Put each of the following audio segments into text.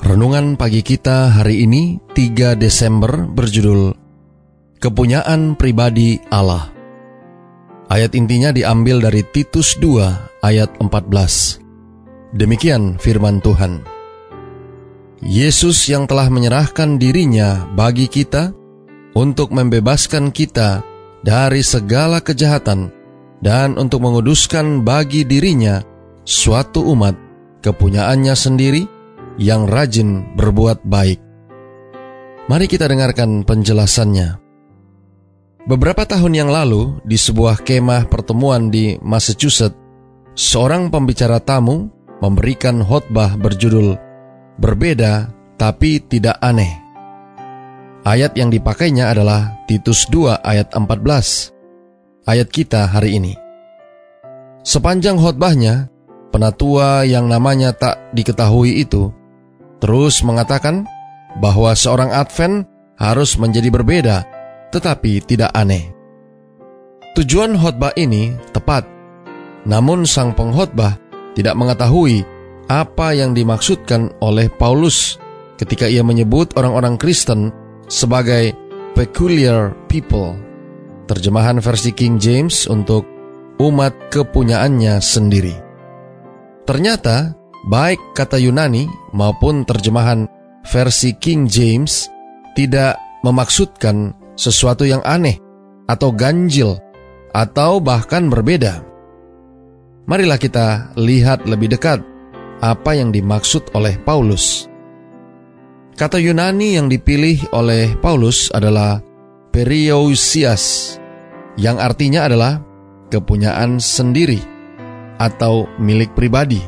Renungan pagi kita hari ini 3 Desember berjudul Kepunyaan Pribadi Allah. Ayat intinya diambil dari Titus 2 ayat 14. Demikian firman Tuhan. Yesus yang telah menyerahkan dirinya bagi kita untuk membebaskan kita dari segala kejahatan dan untuk menguduskan bagi dirinya suatu umat kepunyaannya sendiri yang rajin berbuat baik. Mari kita dengarkan penjelasannya. Beberapa tahun yang lalu, di sebuah kemah pertemuan di Massachusetts, seorang pembicara tamu memberikan khotbah berjudul "Berbeda tapi Tidak Aneh". Ayat yang dipakainya adalah Titus 2 ayat 14. Ayat kita hari ini. Sepanjang khotbahnya, penatua yang namanya tak diketahui itu terus mengatakan bahwa seorang Advent harus menjadi berbeda, tetapi tidak aneh. Tujuan khotbah ini tepat, namun sang pengkhotbah tidak mengetahui apa yang dimaksudkan oleh Paulus ketika ia menyebut orang-orang Kristen sebagai peculiar people. Terjemahan versi King James untuk umat kepunyaannya sendiri. Ternyata Baik kata Yunani maupun terjemahan versi King James tidak memaksudkan sesuatu yang aneh atau ganjil atau bahkan berbeda. Marilah kita lihat lebih dekat apa yang dimaksud oleh Paulus. Kata Yunani yang dipilih oleh Paulus adalah periousias, yang artinya adalah kepunyaan sendiri atau milik pribadi.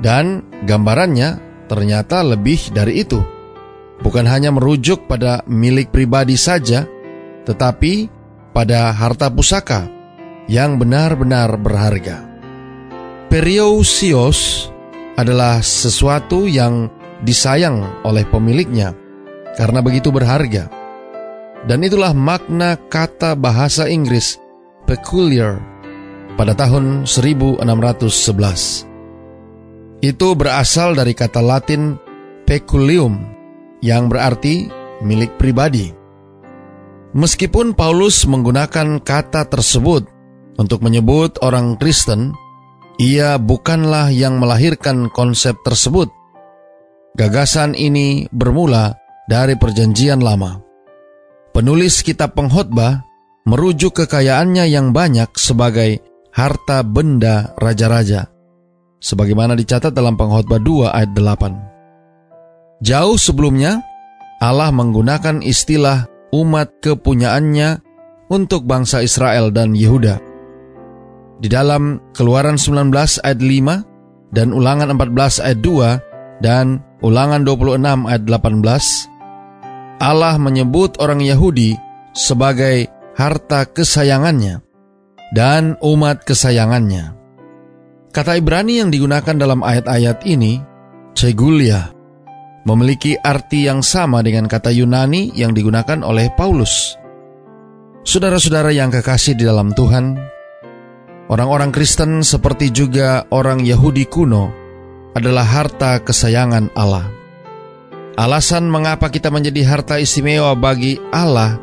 Dan gambarannya ternyata lebih dari itu. Bukan hanya merujuk pada milik pribadi saja, tetapi pada harta pusaka yang benar-benar berharga. Periousios adalah sesuatu yang disayang oleh pemiliknya karena begitu berharga. Dan itulah makna kata bahasa Inggris peculiar pada tahun 1611. Itu berasal dari kata Latin peculium yang berarti milik pribadi. Meskipun Paulus menggunakan kata tersebut untuk menyebut orang Kristen, ia bukanlah yang melahirkan konsep tersebut. Gagasan ini bermula dari Perjanjian Lama. Penulis kitab pengkhotbah merujuk kekayaannya yang banyak sebagai harta benda raja-raja sebagaimana dicatat dalam pengkhotbah 2 ayat 8. Jauh sebelumnya, Allah menggunakan istilah umat kepunyaannya untuk bangsa Israel dan Yehuda. Di dalam Keluaran 19 ayat 5 dan Ulangan 14 ayat 2 dan Ulangan 26 ayat 18, Allah menyebut orang Yahudi sebagai harta kesayangannya dan umat kesayangannya. Kata Ibrani yang digunakan dalam ayat-ayat ini, Cegulia, memiliki arti yang sama dengan kata Yunani yang digunakan oleh Paulus. Saudara-saudara yang kekasih di dalam Tuhan, orang-orang Kristen seperti juga orang Yahudi kuno adalah harta kesayangan Allah. Alasan mengapa kita menjadi harta istimewa bagi Allah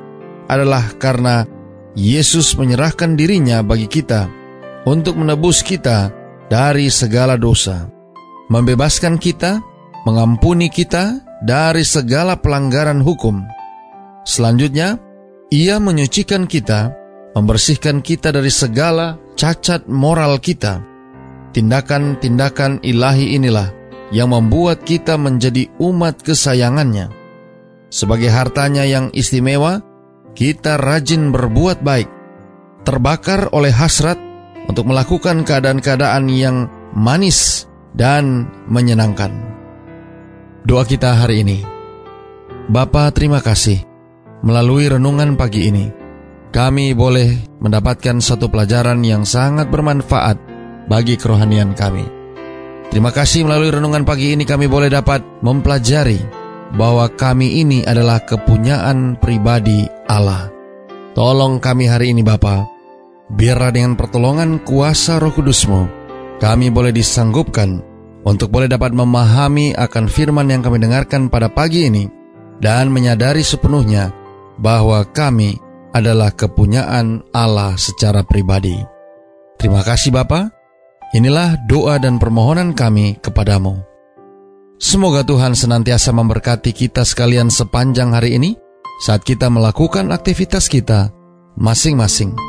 adalah karena Yesus menyerahkan dirinya bagi kita untuk menebus kita dari segala dosa, membebaskan kita, mengampuni kita dari segala pelanggaran hukum. Selanjutnya, ia menyucikan kita, membersihkan kita dari segala cacat moral kita. Tindakan-tindakan ilahi inilah yang membuat kita menjadi umat kesayangannya. Sebagai hartanya yang istimewa, kita rajin berbuat baik, terbakar oleh hasrat untuk melakukan keadaan-keadaan yang manis dan menyenangkan. Doa kita hari ini, Bapa terima kasih. Melalui renungan pagi ini, kami boleh mendapatkan satu pelajaran yang sangat bermanfaat bagi kerohanian kami. Terima kasih melalui renungan pagi ini kami boleh dapat mempelajari bahwa kami ini adalah kepunyaan pribadi Allah. Tolong kami hari ini Bapa, biarlah dengan pertolongan kuasa roh kudusmu, kami boleh disanggupkan untuk boleh dapat memahami akan firman yang kami dengarkan pada pagi ini dan menyadari sepenuhnya bahwa kami adalah kepunyaan Allah secara pribadi. Terima kasih Bapa. Inilah doa dan permohonan kami kepadamu. Semoga Tuhan senantiasa memberkati kita sekalian sepanjang hari ini saat kita melakukan aktivitas kita masing-masing.